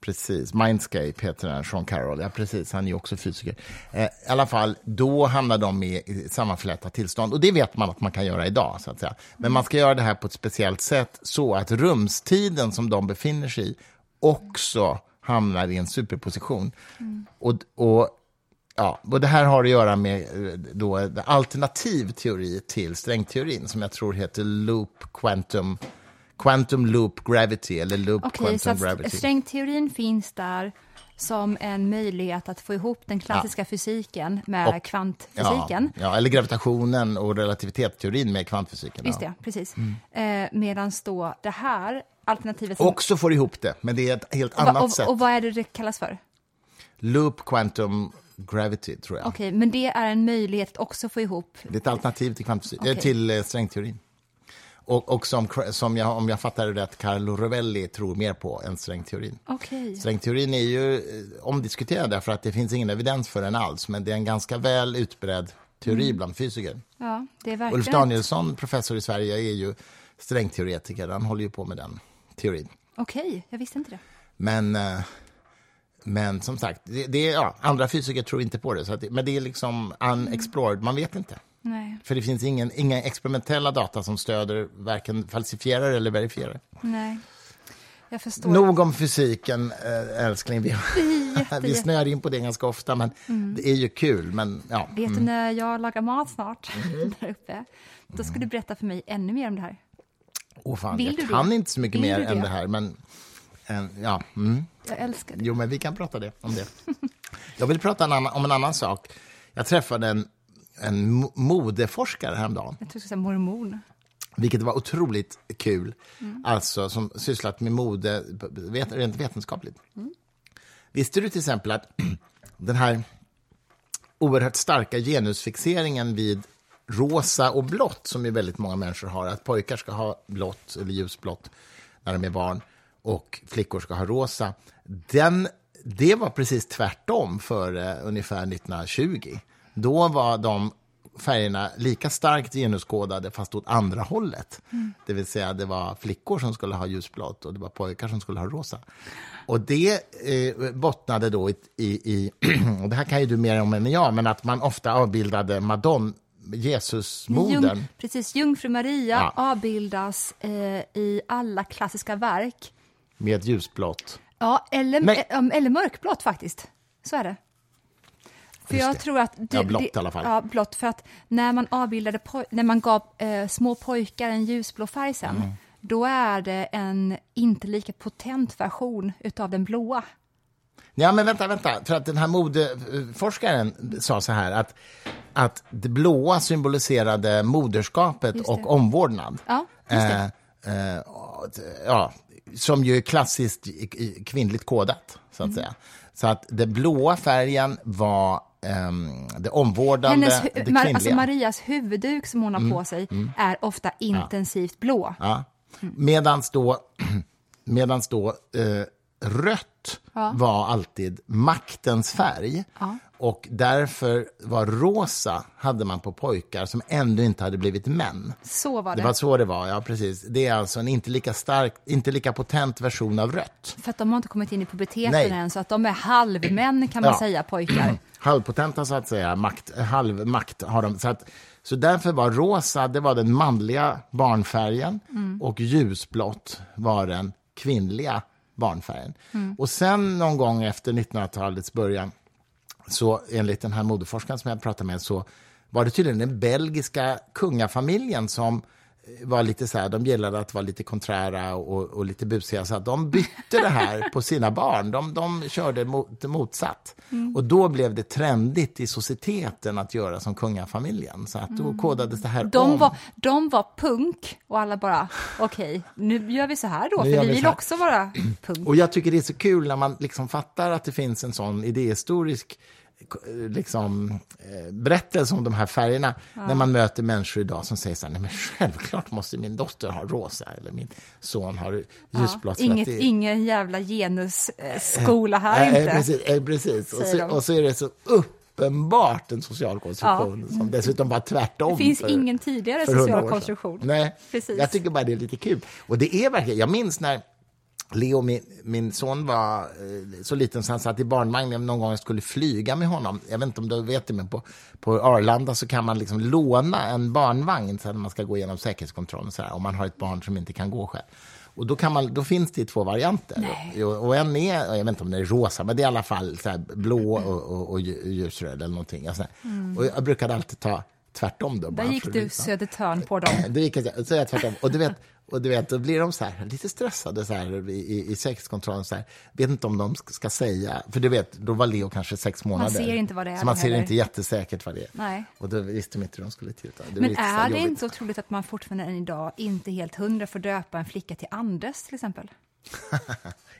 precis, Mindscape heter den, Sean Carroll. Ja, precis, han är ju också fysiker. Eh, I alla fall, då hamnar de i, i sammanflätat tillstånd. Och det vet man att man kan göra idag, så att säga. Men man ska göra det här på ett speciellt sätt så att rumstiden som de befinner sig i också hamnar i en superposition. Mm. Och, och Ja, och det här har att göra med eh, då, alternativ teori till strängteorin som jag tror heter loop quantum, quantum loop gravity eller loop okay, quantum så gravity. Strängteorin finns där som en möjlighet att få ihop den klassiska fysiken med Och- kvantfysiken. Ja, ja, eller gravitationen och relativitetsteorin med kvantfysiken. Just ja. det, precis. Mm. Eh, Medan då det här alternativet... som- Också får ihop det, men det är ett helt och, annat och, sätt. och vad är det det kallas för? Loop quantum gravity, tror jag. Okej, men det är en möjlighet att också få ihop... Det är ett alternativ till, kvantfysik, eh, Okej. till eh, strängteorin. Och, och som, som jag, om jag fattar det rätt, Carlo Rovelli tror mer på än strängteorin. Okej. Strängteorin är ju eh, omdiskuterad därför att det finns ingen evidens för den alls, men det är en ganska väl utbredd teori Mm. bland fysiker. Ja, det är Ulf verkligen... Danielsson, professor i Sverige, är ju strängteoretiker. Han håller ju på med den teorin. Okej, jag visste inte det. Men, men som sagt, det, det, är- ja, andra fysiker tror inte på det. Så att det men det är liksom unexplored, man vet inte. Nej, För det finns ingen, inga experimentella data som stöder varken falsifierar eller verifierar. nej. Jag förstår. Nog om fysiken, eh, älskling. Vi, Jätte- vi snöar in på det ganska ofta, men det är ju kul. Men, ja. Vet du när jag lagar mat snart Mm. där uppe? Då ska du berätta för mig ännu mer om det här. Åh, fan, Vill jag du det? kan inte så mycket Vill mer än det? det här, men eh, ja. Mm. Jag älskar det. Jo, men vi kan prata det, om det. Jag vill prata en annan, om en annan sak. Jag träffade en, en mo- modeforskare häromdagen, Jag tror du mormon. vilket var otroligt kul. Mm. Alltså, som sysslat med mode vet, rent vetenskapligt. Visste du till exempel att den här oerhört starka genusfixeringen vid rosa och blått som ju väldigt många människor har, att pojkar ska ha blått eller ljusblått när de är barn och flickor ska ha rosa. Den, det var precis tvärtom för eh, ungefär 1920. Då var de färgerna lika starkt genuskodade fast åt andra hållet. Det vill säga det var flickor som skulle ha ljusblått och det var pojkar som skulle ha rosa. Och det eh, bottnade då i, i, och det här kan ju du mer om än jag, men att man ofta avbildade Madonna, Jesusmodern. Jung, precis, Jungfru Maria Ja. avbildas eh, i alla klassiska verk. Med ljusblått. Ja, eller, Men- eh, eller mörkblått faktiskt. Så är det. För Just jag det. tror att... Det, Ja, blått i alla fall. Ja, blått. För att när man avbildade, när man gav eh, små pojkar en ljusblå färg sen, Mm. då är det en inte lika potent version utav den blåa. Ja, men vänta, vänta. För att den här modeforskaren sa så här att, att det blåa symboliserade moderskapet och omvårdnad. Ja, just det. Eh, eh, ja, som ju är klassiskt kvinnligt kodat, så att Mm. säga. Så att den blåa färgen var ehm, det omvårdande, Hennes, det kvinnliga. Mm. alltså Marias huvudduk som hon har på sig är ofta intensivt blå. Ja. Medans då, medans då eh, rött Ja. var alltid maktens färg. Ja. Och därför var rosa hade man på pojkar som ännu inte hade blivit män. Så var Det det. var så det var, ja precis. Det är alltså en inte lika stark, inte lika potent version av rött. För att de har inte kommit in i puberteten Nej. än, så att de är halvmän kan man Ja. säga, pojkar. Halvpotenta så att säga, makt, halvmakt har de. Så, att, så därför var rosa, det var den manliga barnfärgen och ljusblått var den kvinnliga barnfärgen. Och sen någon gång efter 1900-talets början, så enligt den här modeforskaren som jag pratade med, så var det tydligen den belgiska kungafamiljen som eh, var lite så här, de gillade att vara lite konträra och, och lite busiga, så att de bytte det här på sina barn. De, de körde mot, motsatt. Och då blev det trendigt i societeten att göra som kungafamiljen. Så att då kodades det här De om. var, de var punk och alla bara, okej, nu gör vi så här då, Nu för vi vi vill också vara punk. Och jag tycker det är så kul när man liksom fattar att det finns en sån idéhistorisk liksom, eh, berättelse om de här färgerna. När man möter människor idag som säger så här, nej men självklart måste min dotter ha rosa eller min son ha ljusblått. att Inget, det- ingen jävla genusskola här Nej, inte. precis. eh, precis. Och, så, och så är det så uppenbart en social konstruktion som dessutom var tvärtom. Det finns för- ingen tidigare för 100 social konstruktion. Nej, Precis. jag tycker bara det är lite kul. Och det är verkligen, jag minns när Leo, min, min son, var eh, så liten så han satt i barnvagnen någon gång jag skulle flyga med honom. Jag vet inte om du vet det, men på, på Arlanda så kan man liksom låna en barnvagn så att man ska gå igenom säkerhetskontrollen så här, om man har ett barn som inte kan gå själv. Och då, kan man, då finns det två varianter. Och, och en är, jag vet inte om den är rosa, men det är i alla fall så här blå och, och, och lju- ljusröd eller någonting. Och, så här. och jag brukade alltid ta tvärtom då. Där gick du. Södertörn på dem. Då gick jag, så jag tvärtom. Och du vet, Och du vet, då blir de så här, lite stressade så här, i, i, säkerhetskontrollen. Så här, vet inte om de ska säga, för du vet, då var Leo kanske sex månader. ser inte vad det är Så man ser heller. inte jättesäkert vad det är. Nej. Och då visste de inte hur de skulle tillta. Det Men är det inte så otroligt att man fortfarande än idag inte helt hundra får döpa en flicka till Anders till exempel?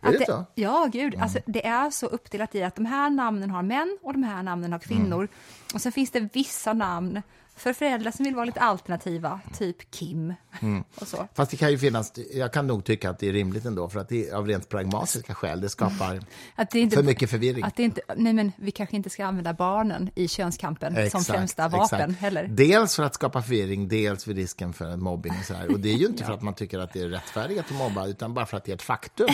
Är det så? Ja, gud. Alltså, det är så uppdelat i att de här namnen har män och de här namnen har kvinnor. Mm. Och sen finns det vissa namn för föräldrar som vill vara lite alternativa, typ Kim Mm. och så. Fast det kan ju finnas, jag kan nog tycka att det är rimligt ändå, för att det är av rent pragmatiska skäl. Det skapar Att det inte, för mycket förvirring. Att det inte, nej men vi kanske inte ska använda barnen i könskampen som främsta vapen exakt. heller. Dels för att skapa förvirring, dels för risken för mobbing. Och, så här. och det är ju inte för att man tycker att det är rättfärdigt att mobba, utan bara för att det är ett faktum.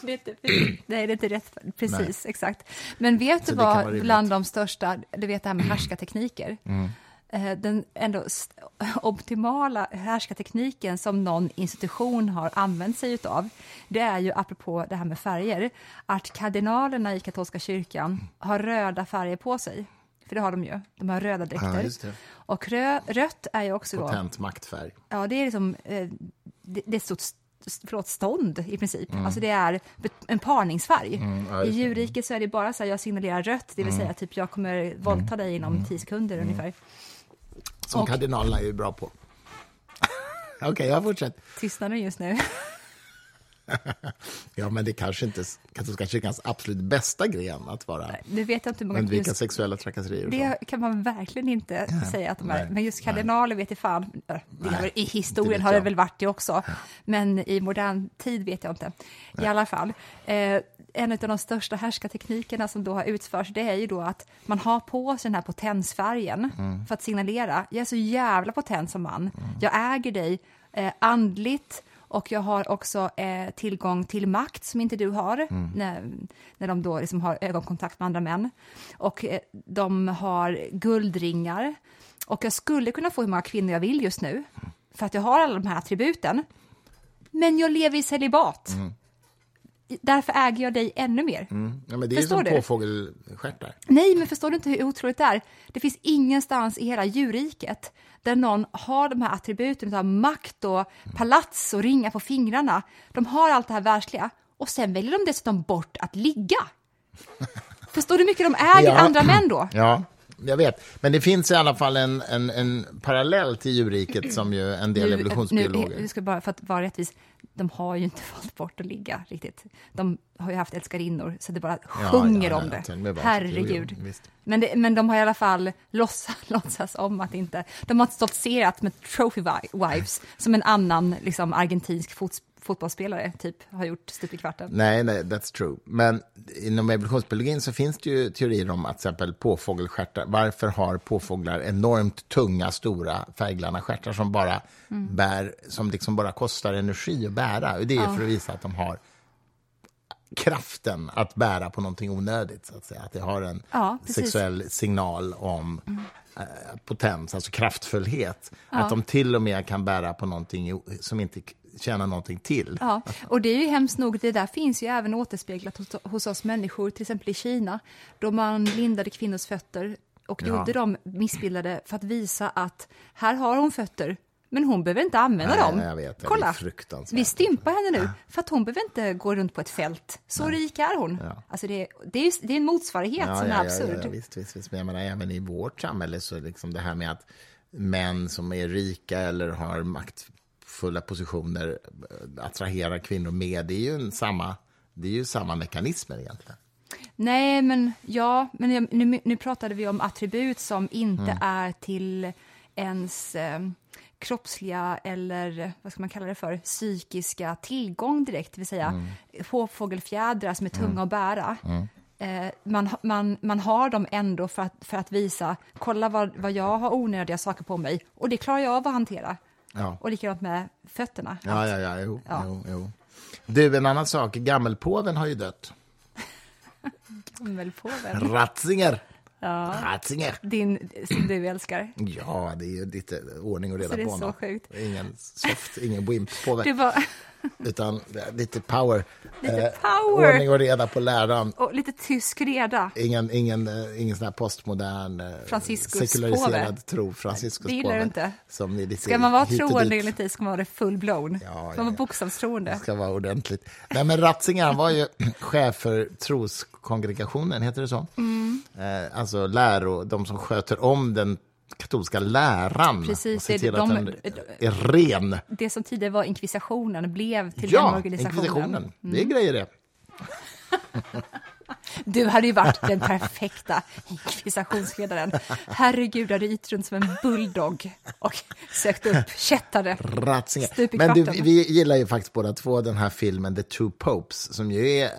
Det är inte, nej, det är inte rätt. Precis, exakt. Men vet Så du vad, bland de största, du vet det här med härskartekniker, Mm. Eh, den ändå optimala härskartekniken som någon institution har använt sig utav, det är ju apropå det här med färger, att kardinalerna i katolska kyrkan har röda färger på sig. För det har de ju, de har röda dräkter. Ja. Och rö, rött är ju också då, Potent maktfärg. Ja, det är liksom eh, det, det är ett stort st- förlåt, stånd i princip. Mm. Alltså det är en parningsfärg. ja, I. Mm. djurriket så är det bara så här, jag signalerar rött, det vill säga typ jag kommer våldta dig inom tio sekunder Mm. ungefär. Som Och- kardinalerna är ju bra på. Okej, jag fortsätter. Tystnaden just nu. Ja, men det kanske inte är katolska kyrkans absolut bästa gren att vara Nu vet inte många undvika just, sexuella trakasserier. Det kan man verkligen inte säga att de är. nej, Men just kardinaler vet jag fan. äh, är Nej, I historien har det väl varit det också. Men i modern tid vet jag inte. I alla fall. Eh, en av de största härskarteknikerna som då har utförts, det är ju då att man har på sig den här potensfärgen Mm. för att signalera, jag är så jävla potent som man. Jag äger dig eh, andligt och jag har också eh, tillgång till makt som inte du har, Mm. när, när de då liksom har ögonkontakt med andra män. Och eh, de har guldringar. Och jag skulle kunna få hur många kvinnor jag vill just nu, för att jag har alla de här attributen. Men jag lever i celibat. Därför äger jag dig ännu mer. Mm. Ja, men det är Förstår som påfågelstjärtar. Nej, men förstår du inte hur otroligt det är? Det finns ingenstans i hela djurriket där någon har de här attributen av makt och palats och ringar på fingrarna. De har allt det här världsliga och sen väljer de dessutom bort att ligga. Förstår du hur mycket de äger Ja. andra män då? Ja, jag vet. Men det finns i alla fall en, en, en parallell till djurriket som ju en del Nu, evolutionsbiologer... nu ska bara, för att vara rättvis, de har ju inte valt bort att ligga riktigt. De har ju haft älskarinnor, så det bara Ja, sjunger ja, om ja, det. och med valt. Herregud. Jo, men, det, men de har i alla fall låtsas, låtsas om att inte... De har stoltserat med trophy wi- wives, som en annan liksom, argentinsk fot, fotbollsspelare typ har gjort stup i kvarten. Nej, nej, that's true. Men inom evolutionsbiologin så finns det ju teorier om att till exempel påfågelstjärtar, varför har påfåglar enormt tunga, stora färgglada stjärtar som bara Mm. bär, som liksom bara kostar energi att bära? Och det är för att visa att de har kraften att bära på någonting onödigt, så att säga. Att det har en Ja, sexuell signal om eh, potens, alltså kraftfullhet. Att de till och med kan bära på någonting som inte tjänar någonting till. Ja, och det är ju hemskt nog, det där finns ju även återspeglat hos, hos oss människor, till exempel i Kina, då man lindade kvinnors fötter och Ja. gjorde dem missbildade för att visa att här har hon fötter, men hon behöver inte använda Nej, dem. jag vet, Kolla, fruktansvärt. vi stympar henne nu, för att hon behöver inte gå runt på ett fält. Så rik är hon. Ja. Alltså det, det, är, det är en motsvarighet som är absurd. Ja, ja, visst, visst, visst. Men jag menar, även i vårt samhälle så liksom det här med att män som är rika eller har maktfulla positioner eh, attraherar kvinnor med, det är ju, en samma, det är ju samma mekanismer egentligen. Nej, men ja, men nu, nu pratade vi om attribut som inte Mm. är till ens eh, kroppsliga eller vad ska man kalla det för, psykiska tillgång direkt, det vill säga Mm. påfågelfjädrar som är tunga att bära. Eh, man, man, man har dem ändå för att, för att visa, kolla vad, vad jag har onödiga saker på mig och det klarar jag av att hantera. Ja, Och likadant med fötterna. ja, ja, ja, jo, Ja. Jo, jo. Du, en annan sak, gammelpåven har ju dött. Gammelpåven. Ratzinger! Ja. Ratzinger. Din, som du älskar. Ja, det är ju lite ordning och reda Så det är på så honom. sjukt. Ingen soft, ingen wimp utan lite power. Lite Eh, power. Ordning och reda på läraren. och lite tysk reda. Ingen, ingen, eh, ingen sån här postmodern, eh, sekulariserad påve. tro. Franciscus Det gillar du inte. Som är lite Ska man vara troende enligt dig ska man vara det full-blown. Ja, ja, man vara ja. bokstavstroende. Det ska vara ordentligt. Nej, men Ratzinger var ju chef för troskongregationen, heter det så? Mm. Eh, alltså läro, de som sköter om den katolska läran. Precis, och är till de- att den är ren. Det som tidigare var inkvisitionen blev till den Ja, organisationen. inkvisitionen. Det är Mm. grejer det. Du hade ju varit den perfekta inkvisitionsledaren. Herregud, hade rytt runt som en bulldog och sökt upp kättare. Ratzinger. Men du, vi gillar ju faktiskt båda två den här filmen The Two Popes som ju är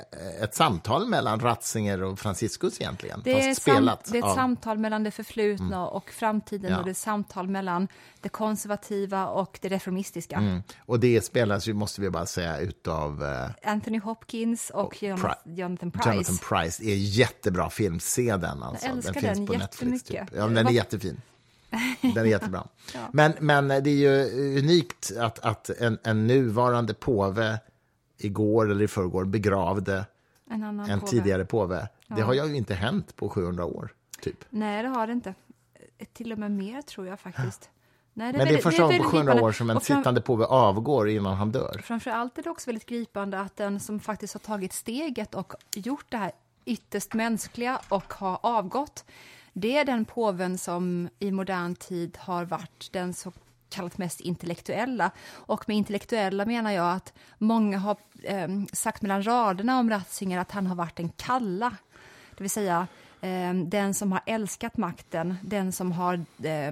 ett samtal mellan Ratzinger och Franciscus egentligen. Det är, fast sam, spelat det är ett av- samtal mellan det förflutna och framtiden Ja. och det är ett samtal mellan det konservativa och det reformistiska. Mm. Och det spelas ju, måste vi bara säga, utav eh, Anthony Hopkins och Jonathan, Jonathan Price. Jonathan Price. Är jättebra film. Se den. Alltså. älskar den finns den på Netflix. Typ. Ja, den är Vad- jättefin. Den är jättebra. men, men det är ju unikt att, att en, en nuvarande påve igår eller i förrgår begravde En en påve. tidigare påve. Det har ju inte hänt på 700 år, typ. Nej, det har det inte. Till och med mer, tror jag faktiskt. Nej, Men det är första gången på väldigt 700 gripande. år som en fram- sittande påve avgår innan han dör. Framför allt är det också väldigt gripande att den som faktiskt har tagit steget och gjort det här ytterst mänskliga och har avgått, det är den påven som i modern tid har varit den så kallat mest intellektuella. Och med intellektuella menar jag att många har eh, sagt mellan raderna om Ratzinger att han har varit en kalla, det vill säga eh, den som har älskat makten, den som har eh,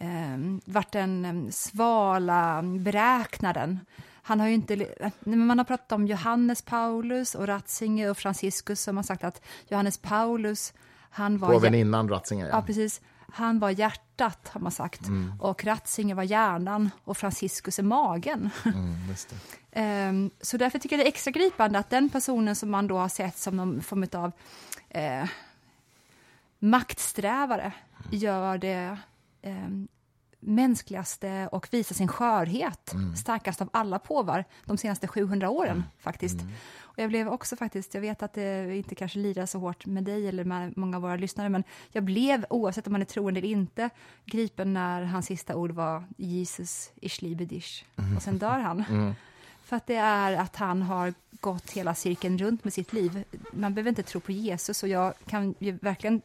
eh, varit den eh, svala beräknaren. Han har ju inte, eh, man har pratat om Johannes Paulus och Ratzinger och Franciscus som har sagt att Johannes Paulus, han var... Påven innan Ratzinger, Ja, ja. precis. Han var hjärtat, har man sagt. Mm. Och Ratzinger var hjärnan och Franciscus är magen. Mm. Ehm, så därför tycker jag det är extra gripande att den personen som man då har sett som någon form av eh, maktsträvare gör det eh, mänskligaste och visar sin skörhet starkast av alla påvar de senaste 700 åren faktiskt. Och jag blev också faktiskt, jag vet att det inte kanske lirar så hårt med dig eller med många av våra lyssnare, men jag blev, oavsett om man är troende eller inte, gripen när hans sista ord var Jesus, ich liebe dich. Och sen dör han. För att det är att han har gått hela cirkeln runt med sitt liv. Man behöver inte tro på Jesus och jag kan ju verkligen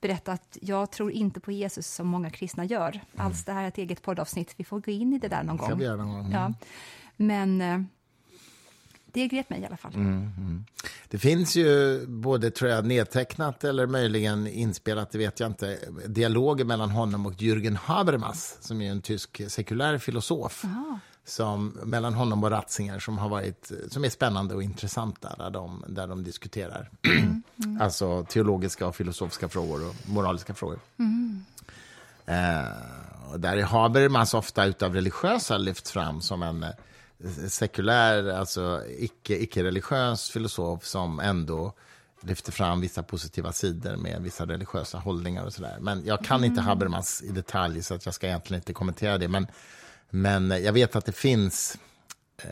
berätta att jag tror inte på Jesus som många kristna gör. Alls det här är ett eget poddavsnitt, vi får gå in i det där någon gång. vi göra någon gång. Ja. Men eh, det grep mig i alla fall. Mm. Det finns ju både tror jag, nedtecknat eller möjligen inspelat, det vet jag inte, dialoger mellan honom och Jürgen Habermas som är en tysk sekulär filosof. Som, mellan honom och Ratzinger som, har varit, som är spännande och intressanta där de, där de diskuterar. Alltså teologiska och filosofiska frågor och moraliska frågor. Eh, och där är Habermas ofta utav religiösa lyft fram som en eh, sekulär, alltså icke, icke-religiös filosof som ändå lyfter fram vissa positiva sidor med vissa religiösa hållningar och sådär. Men jag kan inte Habermas i detalj så att jag ska egentligen inte kommentera det. Men, men jag vet att det finns eh,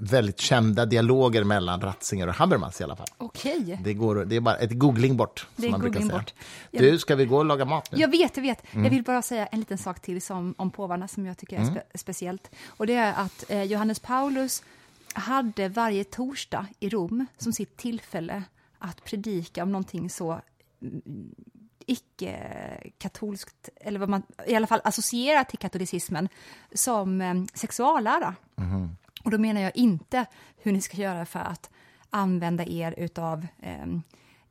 väldigt kända dialoger mellan Ratzinger och Habermas i alla fall. Okej. Det, går, det är bara ett googling bort, Det som är man brukar säga. bort. Du, ska vi gå och laga mat nu? Jag vet, jag vet. Mm. Jag vill bara säga en liten sak till som, om påvarna som jag tycker är spe, speciellt. Och det är att eh, Johannes Paulus hade varje torsdag i Rom som sitt tillfälle att predika om någonting så mm, icke-katolskt, eller vad man i alla fall associerar till katolicismen, som eh, sexuallära. Och då menar jag inte hur ni ska göra för att använda er utav eh,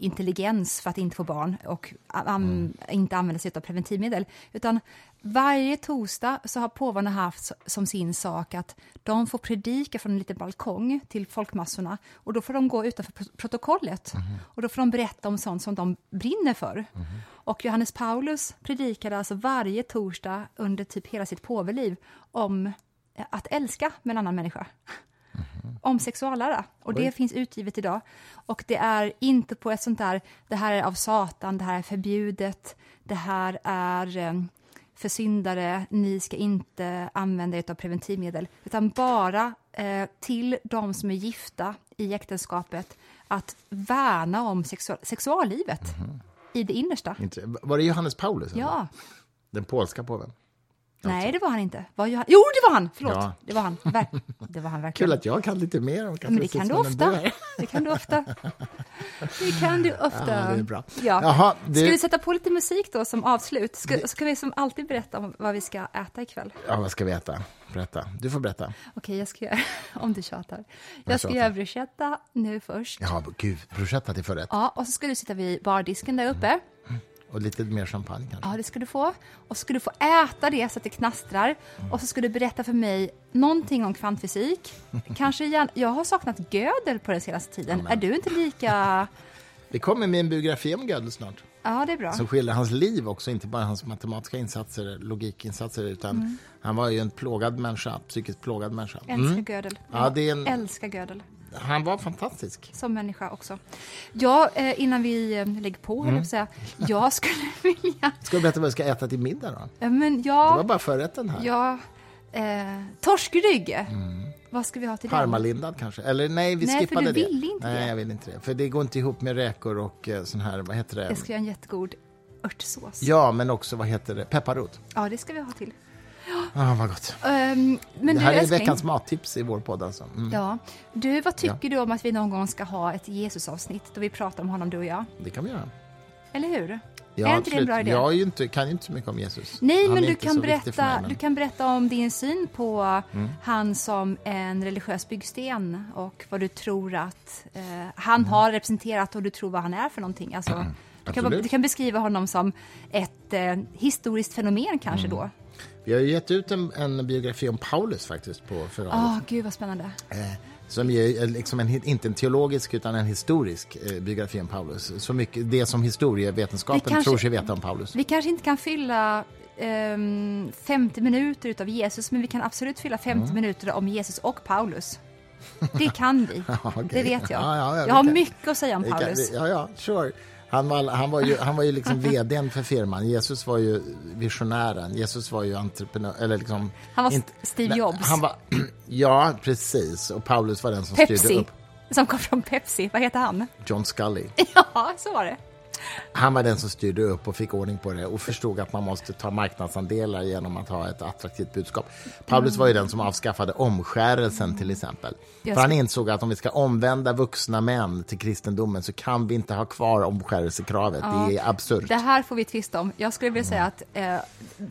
intelligens för att inte få barn och an, inte använda sig av preventivmedel. Utan varje torsdag så har påvarna haft som sin sak att de får predika från en liten balkong till folkmassorna och då får de gå utanför pro- protokollet och då får de berätta om sånt som de brinner för. Och Johannes Paulus predikade alltså varje torsdag under typ hela sitt påveliv om att älska med en annan människa. Om sexuallära. Och det Oj. finns utgivet idag. Och det är inte på ett sånt där, det här är av Satan, det här är förbjudet, det här är eh, för syndare, ni ska inte använda er av preventivmedel, utan bara eh, till de som är gifta i äktenskapet, att värna om sexual, sexuallivet i det innersta. Var det Johannes Paulus? eller? Ja. Den polska påven? Nej, det var han inte. Var han? Jo, det var han! Förlåt. Ja. Det var han. Ver- det var han verkligen. Kul att jag kan lite mer om Men det kan du ofta. Det kan du ofta. Det kan du ofta. Ja, det är bra. Ja. Jaha, du- Ska vi sätta på lite musik då som avslut? Ska, ska vi som alltid berätta om vad vi ska äta ikväll? Ja, vad ska vi äta? Berätta. Du får berätta. Okej, jag ska göra, om du tjatar. Jag ska tjatar. göra bruschetta nu först. Ja, gud, bruschetta till förrätt. Ja, och så ska du sitta vid bardisken där uppe. Och lite mer champagne kanske. Ja, det ska du få. Och så ska du få äta det så att det knastrar. Och så ska du berätta för mig någonting om kvantfysik. Kanske igen, jag har saknat Gödel på den senaste tiden. Är du inte lika... Det kommer med en biografi om Gödel snart. Ja, det är bra. Som skildrar hans liv också, inte bara hans matematiska insatser, logikinsatser, utan Mm. han var ju en plågad människa, psykiskt plågad människa. Älskar Gödel. Mm. Ja, det är en- Älskar Gödel. Han var fantastisk. Som människa också. Ja, eh, innan vi eh, lägger på, Mm. jag säga. Jag skulle vilja... Ska du berätta vad vi ska äta till middag då? Ja, men Det var ja... bara förrätten här. ja eh, torskrygg. Vad ska vi ha till den? Parmalindad kanske? Eller nej, vi Nej, för skippade du det. ville inte nej, det. jag vill inte det. För det går inte ihop med räkor och eh, sån här, vad heter det? Jag ska göra en jättegod örtsås. Ja, men också, vad heter det? Pepparrot. Ja, det ska vi ha till. Ah, vad gott. Ehm, men det du, här är älskling, veckans mattips i vår podd alltså. Mm. Ja. Du, vad tycker du om att vi någon gång ska ha ett Jesus-avsnitt då vi pratar om honom, du och jag? Det kan vi göra. Eller hur? Ja, är inte det en bra idé? Jag inte, kan inte så mycket om Jesus. Nej, Han men du kan, berätta, mig, men- du kan berätta om din syn på han som en religiös byggsten och vad du tror att eh, han har representerat och du tror vad han är för någonting. Alltså, du, kan, du kan beskriva honom som ett eh, historiskt fenomen kanske då. Vi har ju gett ut en, en biografi om Paulus faktiskt på förlaget. Åh, gud vad spännande. Eh, som är liksom en, inte en teologisk utan en historisk eh, biografi om Paulus. Så mycket, det som historievetenskapen Vi kanske- tror sig veta om Paulus. Vi kanske inte kan fylla ehm, 50 minuter utav Jesus, men vi kan absolut fylla 50 minuter om Jesus och Paulus. Det kan vi. okej. Det vet jag. Ja, ja, ja, jag har kan- mycket att säga om kan- Paulus. vi- Ja, ja, sure. Han var, han var ju, han var ju liksom vdn för firman. Jesus var ju visionären. Jesus var ju entreprenör, eller liksom... Han var inte- Steve Jobs. Han var, ja, precis. Och Paulus var den som styrde Pepsi, upp som kom från Pepsi. Vad heter han? John Scully. Ja, så var det. Han var den som styrde upp och fick ordning på det och förstod att man måste ta marknadsandelar genom att ha ett attraktivt budskap. Paulus var ju den som avskaffade omskärelsen till exempel. För han insåg att om vi ska omvända vuxna män till kristendomen så kan vi inte ha kvar omskärelsekravet. Det är absurt. Det här får vi tvista om. Jag skulle vilja säga att eh,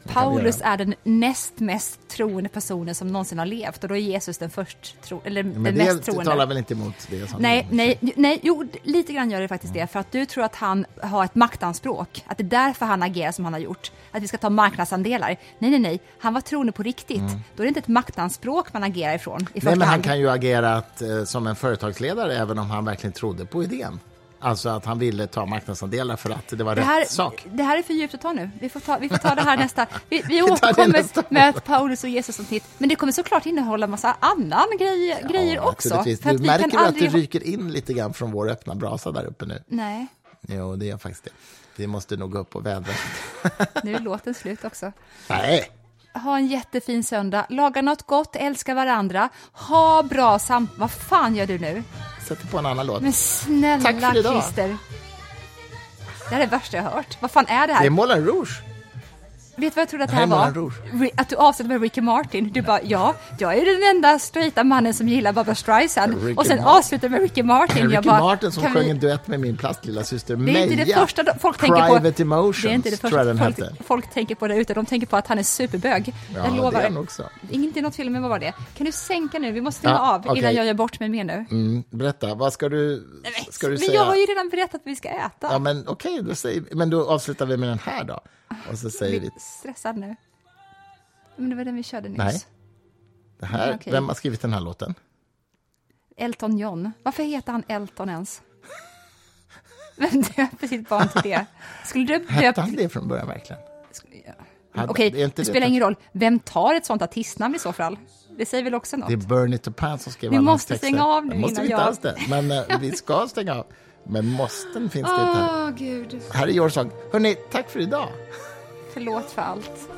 Paulus är den näst mest troende personen som någonsin har levt och då är Jesus den först tro, eller Men den det mest troende. talar väl inte emot det? Nej, nej, nej, jo, lite grann gör det faktiskt det. För att du tror att han har ett maktanspråk. Att det är därför han agerar som han har gjort. Att vi ska ta marknadsandelar. Nej, nej, nej. Han var troende på riktigt. Då är det inte ett maktanspråk man agerar ifrån i Nej, men han kan ju agera eh, som en företagsledare även om han verkligen trodde på idén. Alltså att han ville ta marknadsandelar för att det var Det här, rätt sak. det här är för djupt att ta nu. Vi får ta, vi får ta det här nästa. Vi, vi återkommer med Paulus och Jesus som titt. Men det kommer såklart innehålla massa annan grej, grejer också. För att Du märker du att aldrig ha- ryker in lite grann från vår öppna brasa där uppe nu? Nej, Jo, det gör faktiskt det. Vi måste nog gå upp och vädra. nu är låten slut också. Nej! Ha en jättefin söndag. Laga något gott, älska varandra. Ha bra sam... Vad fan gör du nu? Sätter på en annan låt. Men snälla Tack för idag. Christer. Det här är det värsta jag har hört. Vad fan är det Det här? är Moulin Rouge. Vet du vad jag trodde att det Det här här är var? Att du avslutade med Ricky Martin. Du bara, ja, jag är den enda straighta mannen som gillar Barbra Streisand. Ricky och sen Martin. avslutade med Ricky Martin. Ricky jag bara, Martin som sjöng vi- en duett med min plastlilla syster Det är inte det Meja. första folk tänker på. Private Emotions, Det är inte det första folk, folk tänker på där ute. De tänker på att han är superbög. Ja, jag lovar. det är han också. Inte något film, men vad var det? Kan du sänka nu? Vi måste stänga Ja, av okej. innan jag gör bort mig mer nu. Mm, berätta, vad ska du, ska du men säga? jag har ju redan berättat att vi ska äta. Ja, men okej, då säger, men då avslutar vi med den här då. Och så säger vi, stressad nu. Men det var den vi körde nyss. Nej. det här, Okej. vem har skrivit den här låten? Elton John. Varför heter han Elton ens? Vem döper sitt barn till det? Skulle du Hette döpa... han det från början verkligen? Ja. Hade- Okej, är inte det det spelar ingen roll. Vem tar ett sånt artistnamn i så fall? Det säger väl också något? Det är Bernie Taupin som skrev Vi alla måste texter. stänga av nu måste innan vi inte jag- alls det, men eh, vi ska stänga av. Men måsten finns det inte här. Åh, gud. Här är Your Song. Hörrni, tack för idag. Förlåt för allt.